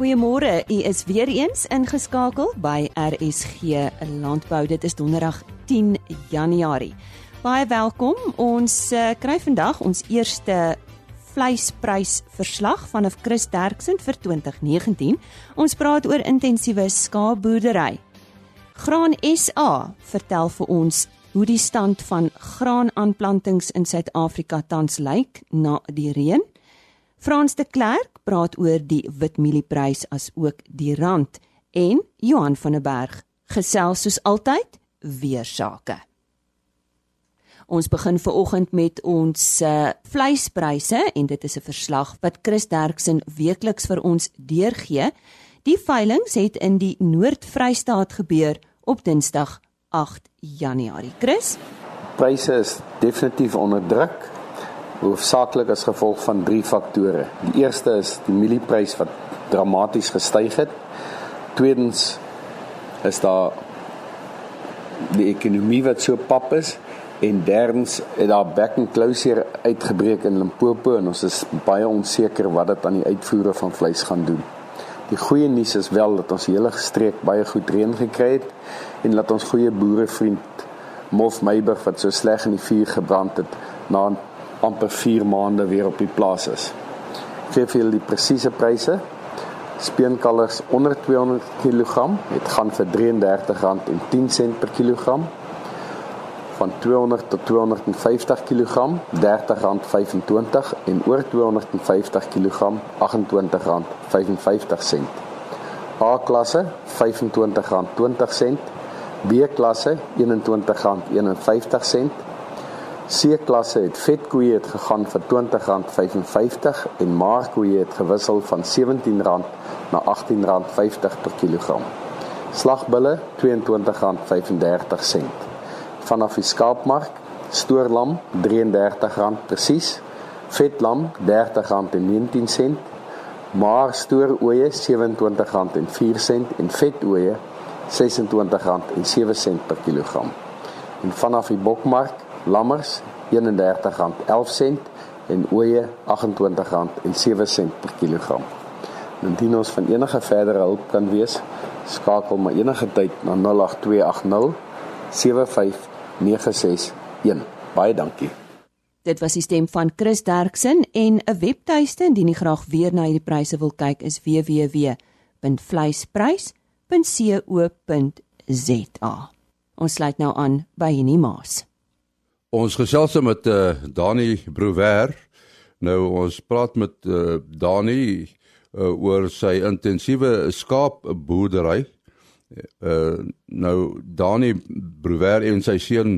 Goeiemôre. U is weer eens ingeskakel by RSG Landbou. Dit is Donderdag 10 Januarie. Baie welkom. Ons uh, kry vandag ons eerste vleisprysverslag vanaf Chris Derksen vir 2019. Ons praat oor intensiewe skaapboerdery. Graan SA vertel vir ons hoe die stand van graanaanplantings in Suid-Afrika tans lyk na die reën. Frans de Klerk praat oor die witmielieprys as ook die rand en Johan van der Berg gesels soos altyd weer sake. Ons begin veraloggend met ons uh, vleispryse en dit is 'n verslag wat Chris Derksen weekliks vir ons deurgee. Die veiling het in die Noord-Vrystaat gebeur op Dinsdag 8 Januarie. Chris, pryse is definitief onder druk hoofsaaklik as gevolg van drie faktore. Die eerste is die mielieprys wat dramaties gestyg het. Tweedens is daar die ekonomie wat so pap is en derdens het daar back and closure uitgebreek in Limpopo en ons is baie onseker wat dit aan die uitvoere van vleis gaan doen. Die goeie nuus is wel dat ons hele streek baie goed reën gekry het en dat ons goeie boerevriend Mof Meiberg wat so sleg in die vuur gebrand het na amper 4 maande weer op die plaas is. Ek gee vir julle die presiese pryse. Speenkalvers onder 200 kg het gaan vir R33.10 per kilogram. Van 200 tot 250 kg R30.25 en oor 250 kg R28.55. A-klasse R25.20 B klasse R21.51 C-klasse het vetkoeie het gegaan vir R20.55 en maarkoeie het gewissel van R17 na R18.50 per kilogram. Slagbulle R22.35. Vanaf die skaapmark stoorlam R33 presies, vetlam R30.19, maar stooroeie R27.04 en vetoeie R26.07 per kilogram. En vanaf die bokmark lammers R31.11 en ooe R28.07 per kilogram. Indien ons van enige verdere hulp kan wees, skakel maar enige tyd na 08280 75961. Baie dankie. Dit was die stem van Chris Derksen en 'n webtuiste indien jy graag weer na hierdie pryse wil kyk is www.vleisprys.co.za. Ons sluit nou aan by Henny Maas. Ons gesels met uh, Dani Brouwer. Nou ons praat met uh, Dani uh, oor sy intensiewe skaapboerdery. Uh, nou Dani Brouwer en sy seun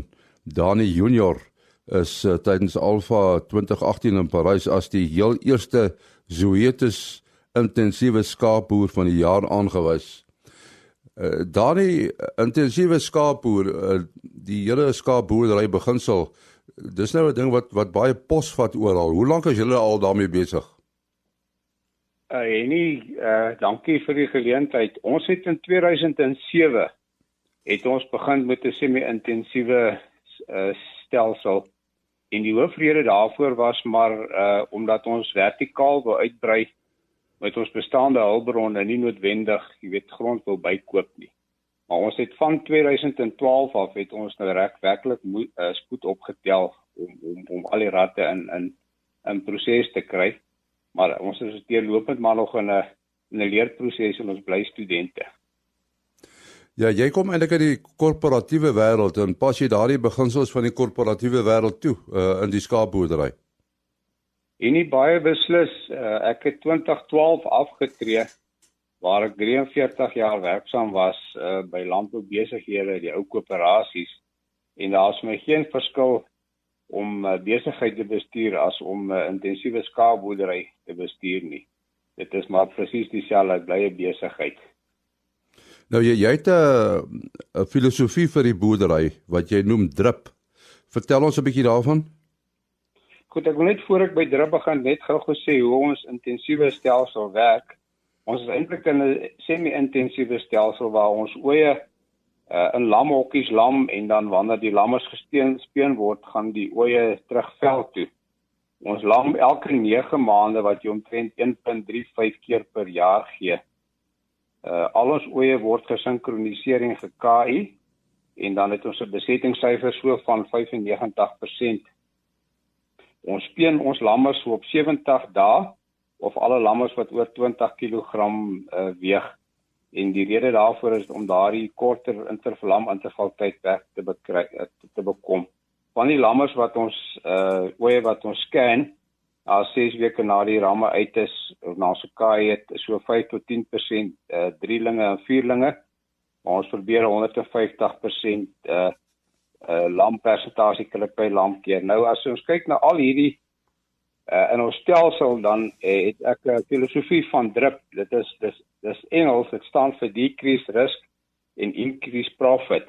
Dani Junior is uh, tydens Alfa 2018 in Parys as die heel eerste Zoetis intensiewe skaapboer van die jaar aangewys. Uh, Dani intensiewe skaapboer uh, die hele skaapboerdery beginsel dis nou 'n ding wat wat baie pos vat oral. Hoe lank is julle al daarmee besig? Uh Henny, uh dankie vir die geleentheid. Ons het in 2007 het ons begin met 'n semi-intensiewe uh stelsel. En die hoofrede daarvoor was maar uh omdat ons vertikaal wou uitbrei met ons bestaande hulpbronne nie noodwendig, jy weet, grond wil bykoop nie. Maar ons het van 2012 af het ons nou reg werklik uh, spoed opgetel om om om al die ratte in in in proses te kry. Maar ons is deurlopend maar nog in 'n 'n leerproses en ons bly studente. Ja, jy kom eintlik uit die korporatiewe wêreld en pas jy daardie beginsels van die korporatiewe wêreld toe uh, in die skaapboerdery. En nie baie beslis, uh, ek het 2012 afgetree waar ek 43 jaar werksaam was uh, by landboubesighede, die ou koöperasies en daar's my geen verskil om uh, besigheid te bestuur as om 'n uh, intensiewe skaapboerdery te bestuur nie. Dit is maar presies dieselfde blye besigheid. Nou jy jy het 'n filosofie vir die boerdery wat jy noem drip. Vertel ons 'n bietjie daarvan. Goed, ek wil net voor ek by drip begin net gou gesê hoe ons intensiewe stelsel werk. Ons is eintlik in 'n semi-intensiewe stelsel waar ons oeye uh, in lamhokkies lam en dan wanneer die lammers gesteen speen word, gaan die oeye terug veld toe. Ons lam elke 9 maande wat jy omtrent 1.35 keer per jaar gee Uh al ons oeye word gesinkroniseer en ge-KI en dan het ons 'n besettingssyfer so van 95%. Ons speen ons lammers so op 70 dae of alle lammers wat oor 20 kg uh, weeg en die rede daarvoor is om daardie korter intervalam interval tydperk te bekry uh, te bekom. Van die lammers wat ons uh oeye wat ons scan as 6 weke na die ramme uit is of na so kaai het so 5 tot 10% uh drielinge en vierlinge. Ons probeer 150% uh uh lampersentasie klik by lampkeer. Nou as ons kyk na al hierdie uh in ons stelsel dan uh, het ek 'n filosofie van drip. Dit is dis dis Engels, dit staan vir decrease risk en increase profit.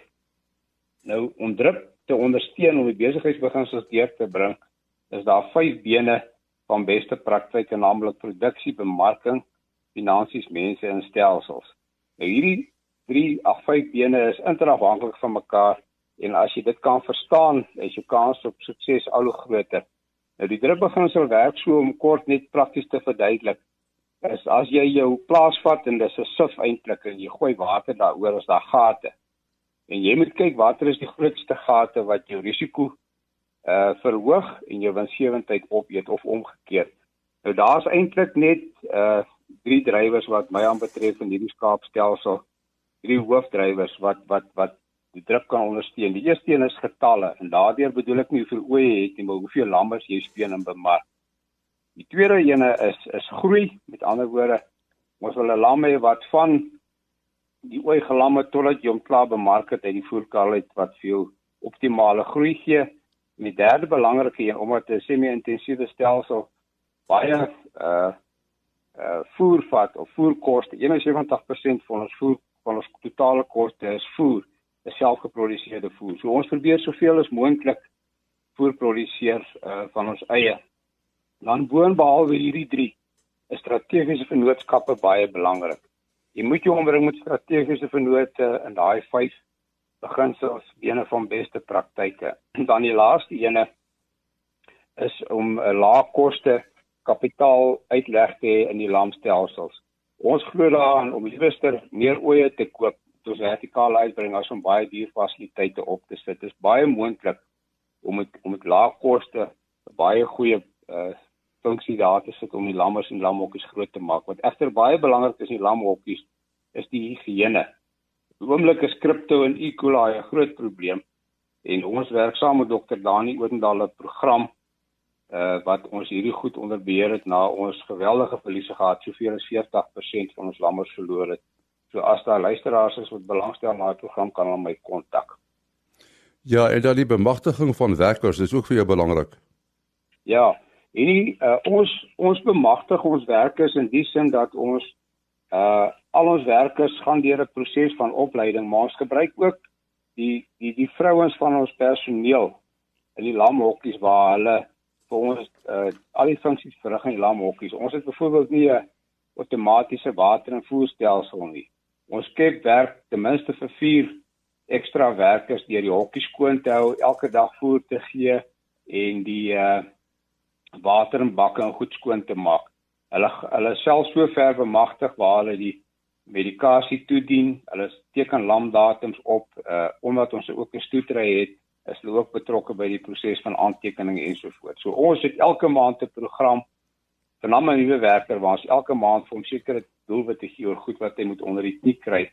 Nou om drip te ondersteun om die besigheidsbeginsels deur te bring, is daar vyf bene van beste praktyke naamlik produksie, bemarking, finansies, mense en stelsels. Nou hierdie 3 ag 5 bene is interafhanklik van mekaar en as jy dit kan verstaan, is jou kans op sukses al hoe groter. Nou die drukbeginsel werk so om kort net prakties te verduidelik. Is as jy jou plaas vat en dis 'n sif eintlik en jy gooi water daaroor as daar gate. En jy moet kyk watter is die grootste gate wat jou risiko uh verhoog en jou winsgewendheid opeet of omgekeerd. Nou daar's eintlik net uh drie drywers wat my aanbetref in hierdie skaapstelsel. Drie hoofdrywers wat wat wat die druk kan ondersteun. Die eerste een is getalle en daardeur bedoel ek nie hoeveel oeye jy het nie, maar hoeveel lammers jy speen en bemark. Die tweede ene is is groei. Met ander woorde, ons wil 'n lam hê wat van die ooi gelamme totdat jy hom klaar bemark het uit die voerkal uit wat veel optimale groei gee. En die derde belangrike een omdat 'n semi-intensiewe stelsel baie uh uh voer vat of voerkoste 71% van ons voer van ons totale koste is voer, is selfgeproduseerde voer. So ons probeer soveel as moontlik voer produseer uh van ons eie. Dan boonbehalwe hierdie 3 is strategiese vennootskappe baie belangrik. Jy moet jou omring met strategiese vennote in daai 5 beginsels bene van beste praktyke. Dan die laaste ene is om 'n lae koste kapitaal uitleg te hê in die lamstelsels. Ons glo daaraan om liewer meer oeye te koop tot vertikale uitbring as om baie duur fasiliteite op te sit. Dit is baie moontlik om met om met lae koste baie goeie uh, funksie daar te sit om die lammers en lamhokkies groot te maak. Wat egter baie belangrik is in die lamhokkies is die higiëne oomblik is kripto en E. coli 'n groot probleem en ons werk saam met dokter Dani Odendaal 'n program uh wat ons hierdie goed onder beheer het na ons geweldige verliese gehad soveel as 40% van ons lammers verloor het. So as daar luisteraars is wat belangstel na die program kan hulle my kontak. Ja, en dan die bemagtiging van werkers is ook vir jou belangrik. Ja, en die, uh, ons ons bemagtig ons werkers in die sin dat ons uh al ons werkers gaan deur 'n proses van opleiding, maar ons gebruik ook die die die vrouens van ons personeel in die lamhokkies waar hulle vir ons uh al die funksies verrig in die lamhokkies. Ons het byvoorbeeld nie 'n outomatiese water en voerstelsel nie. Ons skep werk ten minste vir 4 ekstra werkers deur die hokkies skoon te hou, elke dag voer te gee en die uh water en bakke en goed skoon te maak. Hulle hulle self so ver bemagtig waar hulle die medikasie toedien. Hulle teken lamdatums op uh omdat ons ook 'n stoetry het, is hulle ook betrokke by die proses van aantekening ensovoorts. So ons het elke maand 'n program vir namme en nuwe werker waar ons elke maand vir hom sekere doelwitte gee oor goed wat hy moet onder die knie kry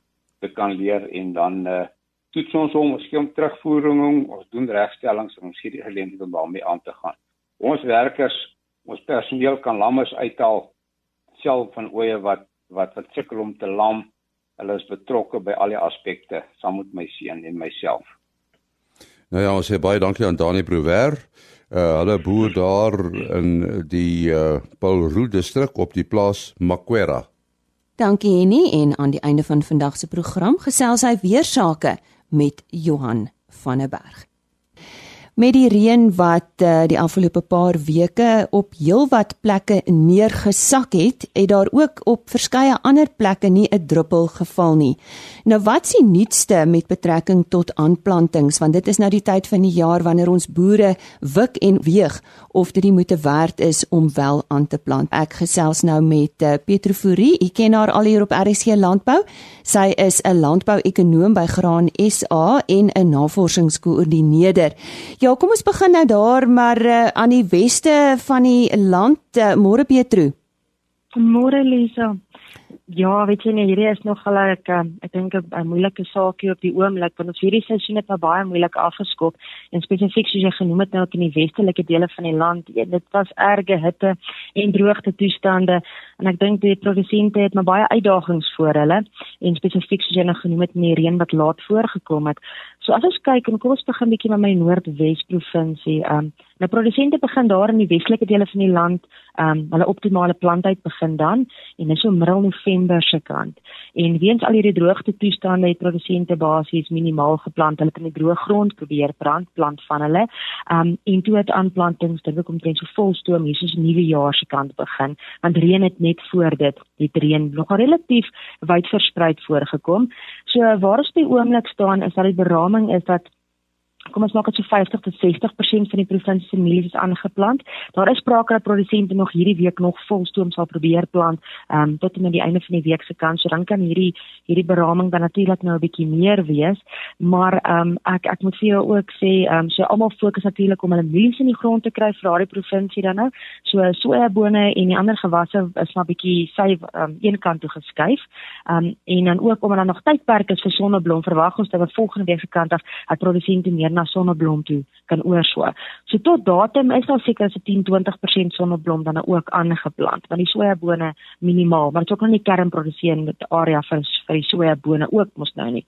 te kan leer en dan uh toets ons hom, ons gee hom terugvoering, ons doen regstellings en ons gee die geleentheid om daarmee aan te gaan. Ons werkers, ons personeel kan lammers uithaal self van oeye wat wat wat sukkel om te lam. Hulle is betrokke by al die aspekte saam met my seun en myself. Nou ja, ons sê baie dankie aan Dani Brouwer. Uh hulle boer daar in die uh Paul Roux distrik op die plaas Maquera. Dankie Henny en aan die einde van vandag se program gesels hy weer sake met Johan van der Berg. Met die reën wat uh, die afgelope paar weke op heelwat plekke neergesak het, het daar ook op verskeie ander plekke nie 'n druppel geval nie. Nou wat is die nuutste met betrekking tot aanplantings want dit is nou die tyd van die jaar wanneer ons boere wik en weeg of dit die moeite werd is om wel aan te plant. Ek gesels nou met uh, Petro Fourie, ek ken haar al hier op RSC Landbou. Sy is 'n landbou-ekonoom by Graan SA en 'n navorsingskoördineerder. Ja, Ja, kom ons begin nou daar maar uh, aan die weste van die land, uh, Môre Petro. Môre Lisa. Ja, weet jy nie, hierdie is nog gelyk ek, ek dink 'n moeilike saakie op die oomblik want ons hierdie seisoen het nou baie moeilik afgeskop en spesifiek soos jy genoem het nou in die westelike dele van die land. Ja, dit was erge hitte en droogte toestande en ek dink die produsente het maar baie uitdagings voor hulle en spesifiek soos jy nou genoem het in die reën wat laat voorgekom het. So as ons kyk en kom ons begin bietjie met my Noordwes provinsie. Ehm um, nou produsente begin daar in die westelike dele van die land ehm um, hulle optimale plantyd begin dan en dis so middel November se kant. En weens al hierdie droogte toestande het produsente basies minimaal geplant. Hulle het in die droë grond probeer plant plant van hulle. Ehm um, en toe het aanplantings dink ek omtrent so volstoom hier soos nuwe jaar se kant begin. Want reën het net voor dit, die reën nog relatief wyd versprei voorgekom. So waar ons by oomblik staan is dat die beraming is dat kom ons maak dit so 50 tot 60% van die provinsie se mielies is aangeplant. Daar is sprake dat produsente nog hierdie week nog volstoom sal probeer plant, um, tot en met die einde van die week se kans. So dan kan hierdie hierdie beraming dan natuurlik nou 'n bietjie meer wees. Maar um, ek ek moet vir jou ook sê, um, so almal fokus natuurlik om hulle mielies in die grond te kry vir daardie provinsie dan nou. So sojabone en die ander gewasse is maar bietjie sy um, een kant toe geskuif. Um, en dan ook omdat daar nog tydperk is vir sonneblom, verwag ons dat volgende week se kant af dat produsente meer na sonneblom toe kan oorswa. So tot datum is daar seker so 10-20% sonneblom dan ook aangeplant, want die sojabone minimaal, maar dit is ook nog nie kernproduserende area vir vir die sojabone ook mos nou nie.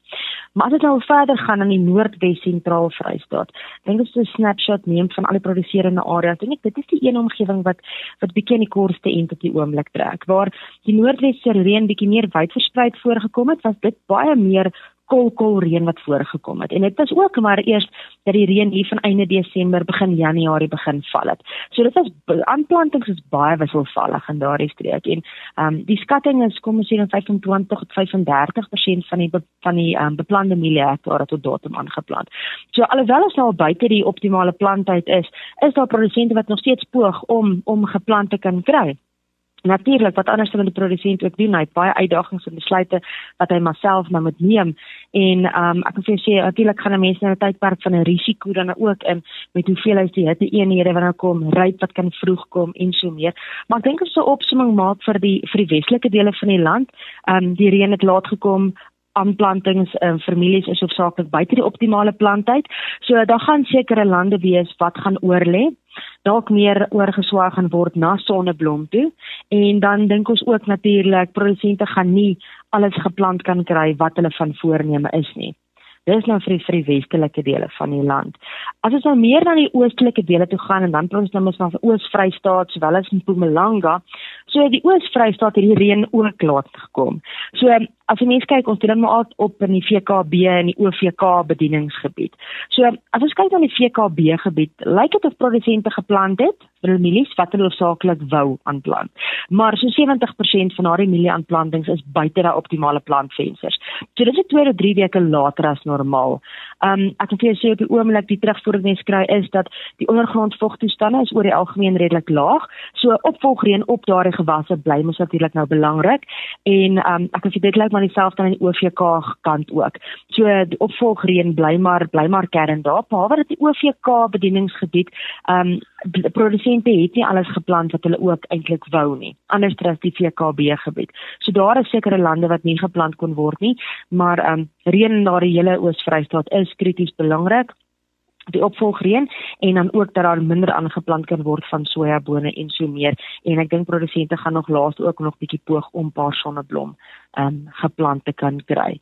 Maar as dit nou verder gaan in die Noordwes sentraal Vrystaat, dink ek so 'n snapshot neem van al die produserende areas. Dink ek dit is die een omgewing wat wat bietjie in die kortste end op die oomblik trek, waar die Noordwes se reën bietjie meer wyd versprei voorgekom het, was dit baie meer kolkol reën wat voorgekom het. En dit was ook maar eers dat die reën hier van einde Desember begin Januarie begin val het. So dit was aanplantings is baie wisselvallig in daardie streek en ehm um, die skatting is kom ons sê dan 25 tot 35% van die van die ehm um, beplande mielie hektare tot datum aangeplant. So alhoewel ons nou al buite die optimale plantyd is, is daar produsente wat nog steeds poog om om geplant te kan kry. Natuurlik wat anders dan die produsent ook doen, hy het baie uitdagings en besluite wat hy maar self nou moet neem. En um, ek wil vir jou sê natuurlik gaan mense nou 'n tydperk van 'n risiko dan ook in met hoeveel hy die hitte eenhede wat nou kom, ryp wat kan vroeg kom en so meer. Maar ek dink as 'n opsomming maak vir die vir die westelike dele van die land, um, die reën het laat gekom, aanplantings en um, families is hoofsaaklik buite die optimale plantyd. So daar gaan sekere lande wees wat gaan oorlê dalk meer oorgeswaai gaan word na sonneblom toe en dan dink ons ook natuurlik produsente gaan nie alles geplant kan kry wat hulle van voorneme is nie. Dis nou vir die, vir die westelike dele van die land. As ons nou meer na die oostelike dele toe gaan en dan praat ons nou mos van Oos-Vrystaat sowel as Mpumalanga, so die Oos-Vrystaat het die reën ook laat gekom. So as jy mens kyk ons doen maar op in die VKB en die OVK bedieningsgebied. So as ons kyk na die VKB gebied, lyk dit of produsente geplant het vir mielies wat hulle hoofsaaklik wou aanplant. Maar so 70% van daardie mielieaanplantings is buite daai optimale plantvensters. So dis 'n 2 tot 3 weke later as normaal. Um ek kan vir jou sê op die oomblik die terugvoer wat mens kry is dat die ondergrondvogtoestande is oor die algemeen redelik laag. So opvolgreën op daardie gewasse bly mos natuurlik nou belangrik en um ek kan vir dit lyk maar dieselfde aan die OVK kant ook. So die opvolgreën bly maar bly maar kern daar. Behalwe dat die OVK bedieningsgebied um produsente het nie alles geplant wat hulle ook eintlik wou nie. Anders as die VKB gebied. So daar is sekere lande wat nie geplant kon word nie, maar um reën in daardie hele Oos-Vrystaat is krities belangrik die opvolgreën en dan ook dat daar minder aangeplant kan word van sojabone en so meer en ek dink produsente gaan nog laas ook nog bietjie poog om paar sonneblom ehm um, geplant te kan kry.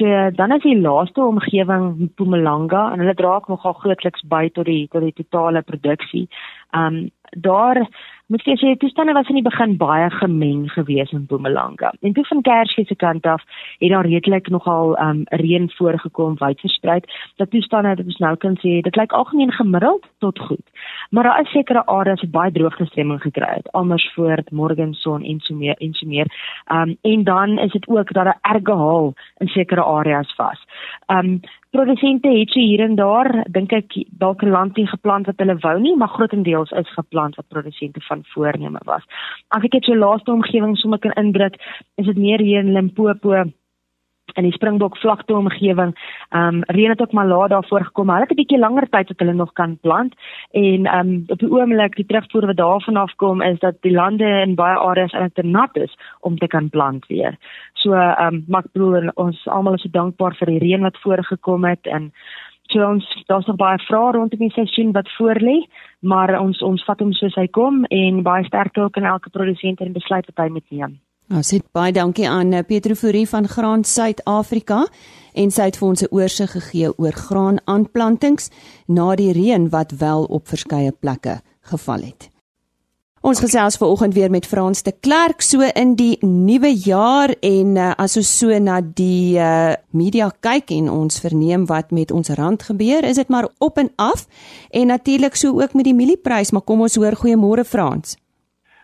So dan is die laaste omgewing Mpumalanga en hulle dra ook nogal grootliks by tot die tot die totale produksie. Ehm um, daar moet jy sê toestande was in die begin baie gemeng geweest in Mpumalanga. En toe van Kersfees se kant af het daar redelik nogal um reën voorgekom wyd versprei. Dat toestande wat ons nou kan sê, dit lyk algemeen gemiddeld tot goed. Maar daar is sekere areas wat baie droogtestemming gekry het, Amersfoort, Morgenson en so meer en so meer. Um en dan is dit ook dat 'n erge haal in sekere areas was. Um produsente het hier en daar dink ek dalk landie geplant wat hulle wou nie, maar grootendeels is geplant wat produsente van voorneme was. As ek dit so laaste omgewing sommer kan indruk, is dit meer hier in Limpopo in die Springbok vlakte omgewing. Ehm um, reën het ook maar laat daarvoor gekom. Hulle het 'n bietjie langer tyd wat hulle nog kan plant en ehm um, op die oomblik die terugvoer wat daarvan afkom is dat die lande in baie areas eintlik te nat is om te kan plant weer. So ehm um, maar broer ons almal is so dankbaar vir die reën wat voorgekom het en so ons daar's nog baie vrae rondom die seisoen wat voorlê, maar ons ons vat hom soos hy kom en baie sterkte ook aan elke produsent en besluit wat hy moet neem. Nou sê baie dankie aan eh, Petro Fourie van Graan Suid-Afrika en sy het vir ons 'n oorsig gegee oor graanaanplantings na die reën wat wel op verskeie plekke geval het. Ons gesels ver oggend weer met Frans de Klerk so in die nuwe jaar en uh, as ons so na die uh, media kyk en ons verneem wat met ons rand gebeur, is dit maar op en af en natuurlik so ook met die mielieprys, maar kom ons hoor goeiemôre Frans.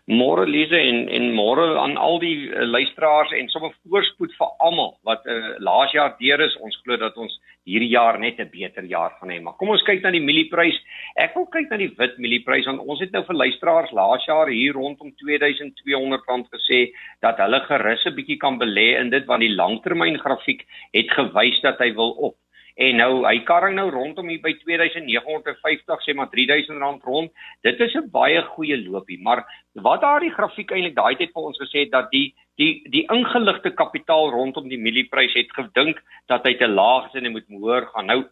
Môre Lize en en môre aan al die uh, luisteraars en sommer voorspoed vir almal wat uh, laas jaar deur is. Ons glo dat ons hierdie jaar net 'n beter jaar gaan hê. Maar kom ons kyk na die mielieprys. Ek wil kyk na die wit mielieprys want ons het nou vir luisteraars laas jaar hier rondom R2200 gesê dat hulle gerus 'n bietjie kan belê in dit want die langtermyngrafiek het gewys dat hy wil op. En nou hy karring nou rondom hier by 2950 sê maar R3000 rond. Dit is 'n baie goeie loopie, maar wat daardie grafiek eintlik daai tyd vir ons gesê het dat die die die ingeligte kapitaal rondom die mielieprys het gedink dat hy te laag is en hy moet hoër gaan. Nou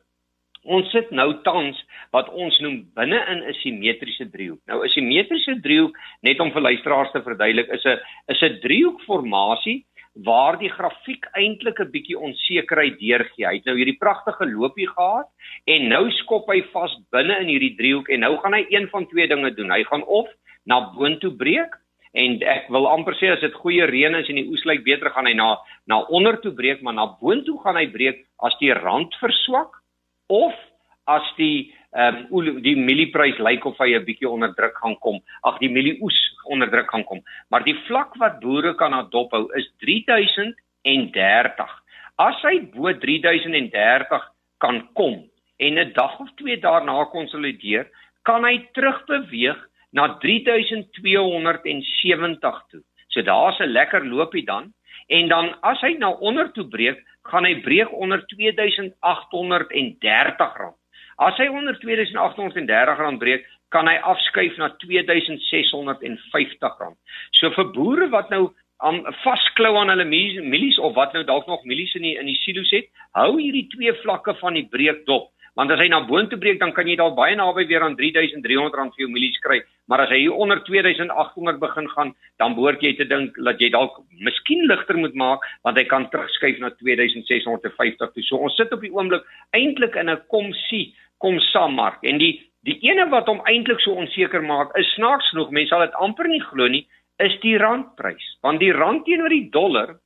ons sit nou tans wat ons noem binne in 'n simmetriese driehoek. Nou 'n simmetriese driehoek net om vir luisteraars te verduidelik is 'n is 'n driehoekformasie waar die grafiek eintlik 'n bietjie onsekerheid deurgee. Hy het nou hierdie pragtige loopie gehad en nou skop hy vas binne in hierdie driehoek en nou gaan hy een van twee dinge doen. Hy gaan of na boontoe breek en ek wil amper sê as dit goeie reën is en die oes lyk beter gaan hy na na onder toe breek, maar na boontoe gaan hy breek as die rand verswak of as die ehm um, die mielieprys lyk of hy 'n bietjie onder druk gaan kom. Ag die mielieoes onder druk gaan kom. Maar die vlak wat boere kan adop hou is 3030. As hy bo 3030 kan kom en 'n dag of twee daarna konsolideer, kan hy terugbeweeg na 3270 toe. So daar's 'n lekker loopie dan en dan as hy na onder toe breek, gaan hy breek onder 2830 rand. As hy onder 2830 rand breek, kan hy afskuif na 2650 rand. So vir boere wat nou aan um, vasklou aan hulle mielies of wat nou dalk nog mielies in die in die silo's het, hou hierdie twee vlakke van die breekdop. Want as hy na boontoe breek, dan kan jy dalk baie naby weer aan 3300 rand vir jou mielies kry, maar as hy hier onder 2800 begin gaan, dan behoort jy te dink dat jy dalk miskien ligter moet maak want hy kan terugskuif na 2650 toe. So ons sit op die oomblik eintlik in 'n kom sien kom saam mark en die die ene wat hom eintlik so onseker maak is snaaks genoeg mense sal dit amper nie glo nie is die randprys. Want die rand teenoor die dollar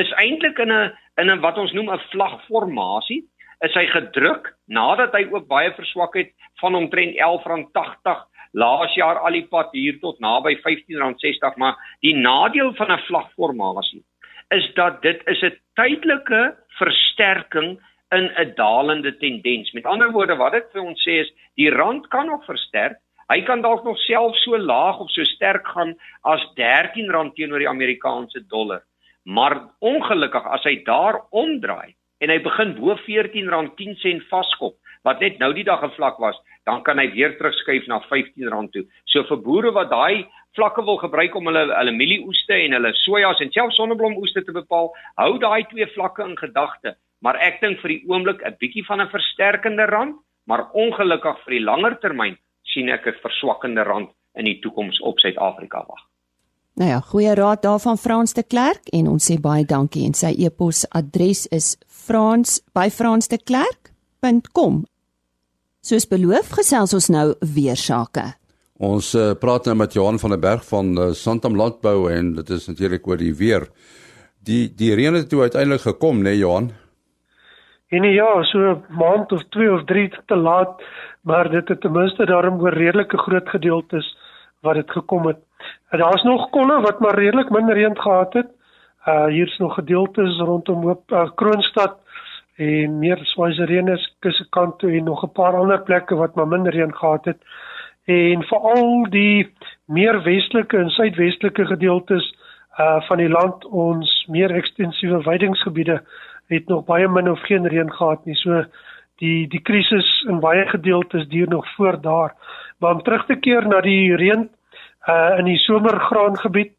is eintlik in 'n in 'n wat ons noem 'n vlagformasie is hy gedruk nadat hy ook baie verswak het van omtrent R11.80 laas jaar al die pad hier tot naby R15.60 maar die nadeel van 'n vlagformasie is dat dit is 'n tydelike versterking in 'n dalende tendens. Met ander woorde wat dit vir ons sê is die rand kan nog versterk. Hy kan dalk nog self so laag of so sterk gaan as R13 teenoor die Amerikaanse dollar. Maar ongelukkig as hy daar omdraai en hy begin bo R14.10 vaskop wat net nou die dag gevlak was, dan kan hy weer terugskuif na R15 toe. So vir boere wat daai vlakke wil gebruik om hulle hulle mielieoeste en hulle sojas en selfs sonneblomoeste te bepaal, hou daai twee vlakke in gedagte maar ek dink vir die oomblik 'n bietjie van 'n versterkende rand, maar ongelukkig vir die langer termyn sien ek 'n verswakkende rand in die toekoms op Suid-Afrika wag. Nou ja, goeie raad daarvan Frans de Klerk en ons sê baie dankie en sy e-posadres is frans@fransdeklerk.com. Soos beloof gesels ons nou weer sake. Ons uh, praat nou met Johan van der Berg van uh, Santam Landbou en dit is natuurlik oor die weer. Die die reën het toe uiteindelik gekom, né nee, Johan? En ja, so 'n maand of 2 of 3 te laat, maar dit het ten minste daarom oor redelike groot gedeeltes wat dit gekom het. Daar's nog kolle wat maar redelik min reën gehad het. Uh hier's nog gedeeltes rondom op uh, Kroonstad en meer Swaziland se kuskant toe en nog 'n paar ander plekke wat maar minder reën gehad het en veral die meer westelike en suidwestelike gedeeltes uh van die land ons meer ekstensiewe weidingsgebiede het nog baie min of geen reën gehad nie. So die die krisis in baie gedeeltes duur nog voort daar. Maar om terug te keer na die reën uh in die somergraangebied,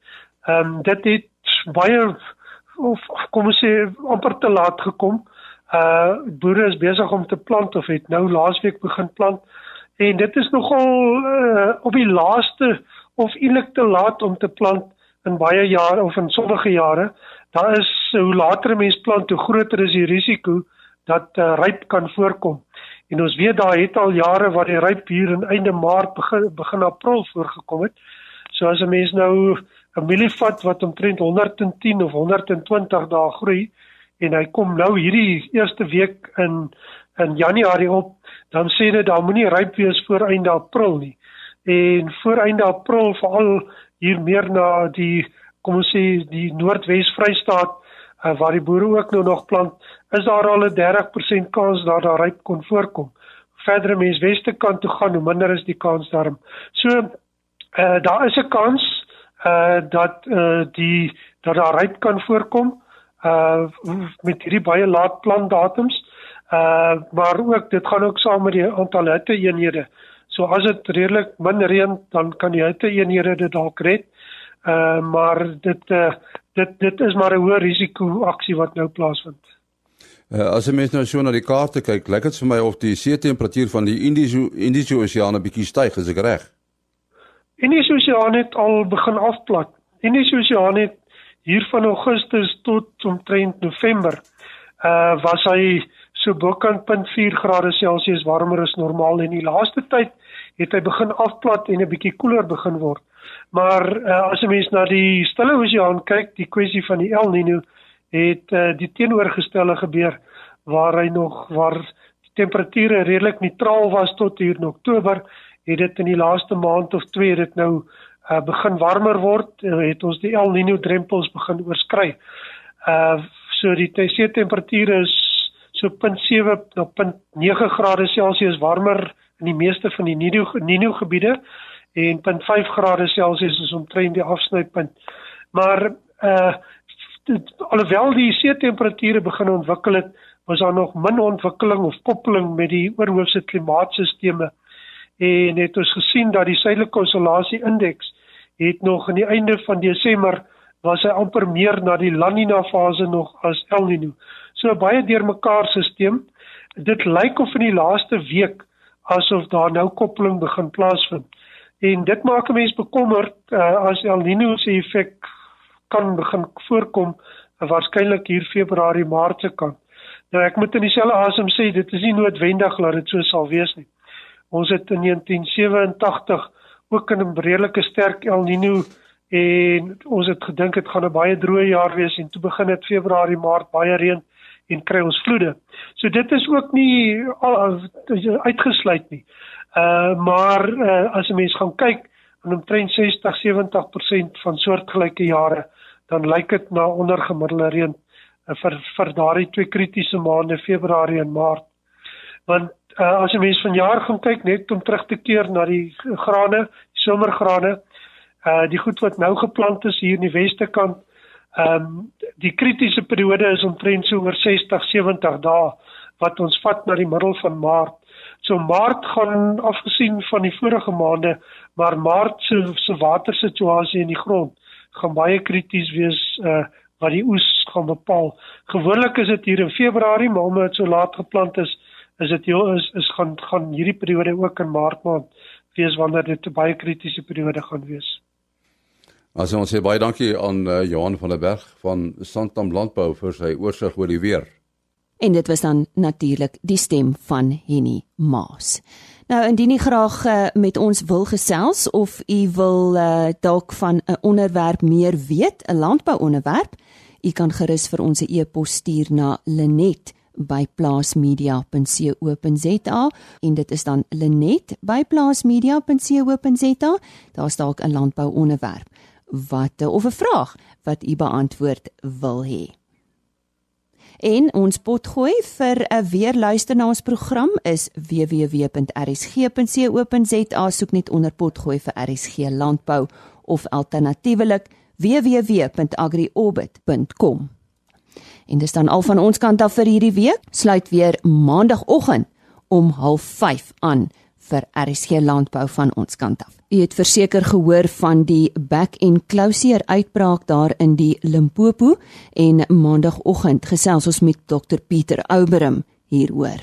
ehm um, dit het baie of kom ons sê amper te laat gekom. Uh boere is besig om te plant of het nou laasweek begin plant. En dit is nogal uh, op die laaste of eintlik te laat om te plant in baie jare of in sommige jare. Daar is hoe later 'n mens plant, hoe groter is die risiko dat uh, ryp kan voorkom. En ons weet daar het al jare waar die ryp hier in einde Maart begin begin April voorgekom het. So as 'n mens nou 'n mielievat wat omtrent 110 of 120 dae groei en hy kom nou hierdie eerste week in in Januarie op, dan sê dit dan moenie ryp wees voor einde April nie. En voor einde April veral hier meer na die kom ons sê die Noordwes Vrystaat uh, waar die boere ook nou nog plant, is daar al 'n 30% kans dat daar ryp kon voorkom. Verder mens weste kant toe gaan, hoe minder is die kans daarom. So uh, daar is 'n kans uh dat uh die dat daar ryp kan voorkom uh met hierdie baie laat plantdatums Uh maar ook dit gaan ook saam met die aantal hitte eenhede. So as dit redelik min reën, dan kan die hitte eenhede dit dalk red. Uh maar dit uh dit dit is maar 'n hoë risiko aksie wat nou plaasvind. Uh, as jy mens nou so na die kaarte kyk, lyk dit vir my of die see temperatuur van die Indiese Indiese Oseaan 'n bietjie styg, is ek reg? Indiese Oseaan het al begin afplat. Indiese Oseaan het hier van Augustus tot omtrent November uh was hy so bokant 0.4 grade Celsius warmer as normaal en die laaste tyd het hy begin afplat en 'n bietjie koeler begin word. Maar uh, as 'n mens na die Stille Oseaan kyk, die kwessie van die El Niño het uh, die teenoorgestelde gebeur waar hy nog waar die temperature redelik neutraal was tot hier in Oktober, het dit in die laaste maand of twee dit nou uh, begin warmer word, uh, het ons die El Niño drempels begin oorskry. Uh so die see temperature is so 0.7 na 0.9 grade Celsius warmer in die meeste van die Nino Nino gebiede en 0.5 grade Celsius is omtrent die afsnypunt. Maar uh alhoewel die see temperature begin ontwikkel het, was daar nog min ontwikkeling of koppeling met die oorhoofse klimaatstelsels en het ons gesien dat die suidelike konsolasie indeks het nog aan die einde van Desember was hy amper meer na die La Nina fase nog as El Nino. So baie deurmekaar stelsel. Dit lyk of in die laaste week asof daar nou koppeling begin plaasvind. En dit maak 'n mens bekommerd uh, as El Niño se effek kan begin voorkom uh, waarskynlik hier Februarie Maart se kant. Nou ek moet in dieselfde asem sê dit is nie noodwendig dat dit so sal wees nie. Ons het in 1987 ook 'n redelike sterk El Niño en ons het gedink dit gaan 'n baie droë jaar wees en toe begin dit Februarie Maart baie reën en kry ons vloede. So dit is ook nie uitgesluit nie. Uh maar uh, as 'n mens gaan kyk aan omtrent 60 70% van soortgelyke jare, dan lyk dit na ondergemiddelde reën uh, vir vir daardie twee kritiese maande Februarie en Maart. Want uh, as 'n mens vanjaar gaan kyk net om terug te keer na die grane, somergrane, uh die goed wat nou geplant is hier in die weste kant Ehm um, die kritiese periode is omtrent so oor 60 70 dae wat ons vat na die middel van Maart. So Maart gaan afgesien van die vorige maande, maar Maart se se watersituasie in die grond gaan baie krities wees uh wat die oes gaan bepaal. Gewoonlik is dit hier in Februarie, maar omdat dit so laat geplant is, is dit heel is is gaan gaan hierdie periode ook in Maart maand wees wanneer dit 'n baie kritiese periode gaan wees. As ons sê baie dankie aan uh, Johan van der Berg van Santam Landbou vir sy oorsig oor die weer. En dit was dan natuurlik die stem van Henny Maas. Nou indien u graag uh, met ons wil gesels of u wil uh, dalk van 'n onderwerp meer weet, 'n landbouonderwerp, u kan gerus vir ons 'n e-pos stuur na Linet by plaasmedia.co.za en dit is dan Linet by plaasmedia.co.za. Daar's dalk 'n landbouonderwerp wat of 'n vraag wat u beantwoord wil hê. En ons potgooi vir 'n weer luister na ons program is www.rsg.co.za soek net onder potgooi vir RSG landbou of alternatiewelik www.agriorbit.com. En dis dan al van ons kant af vir hierdie week. Sluit weer maandagooggend om 05:30 aan vir RSG landbou van ons kant af. U het verseker gehoor van die back and closure uitbraak daar in die Limpopo en maandagooggend gesels ons met Dr Pieter Ouberim hieroor.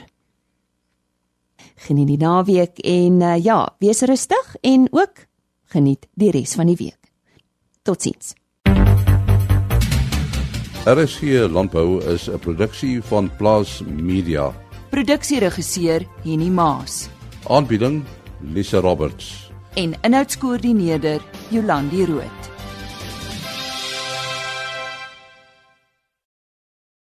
Geniet die naweek en uh, ja, wees rustig en ook geniet die res van die week. Totsiens. RSG Landbou is 'n produksie van Plaas Media. Produksieregisseur Henny Maas. Aanbieding Lisa Roberts en inhoudskoördineerder Jolandi Root.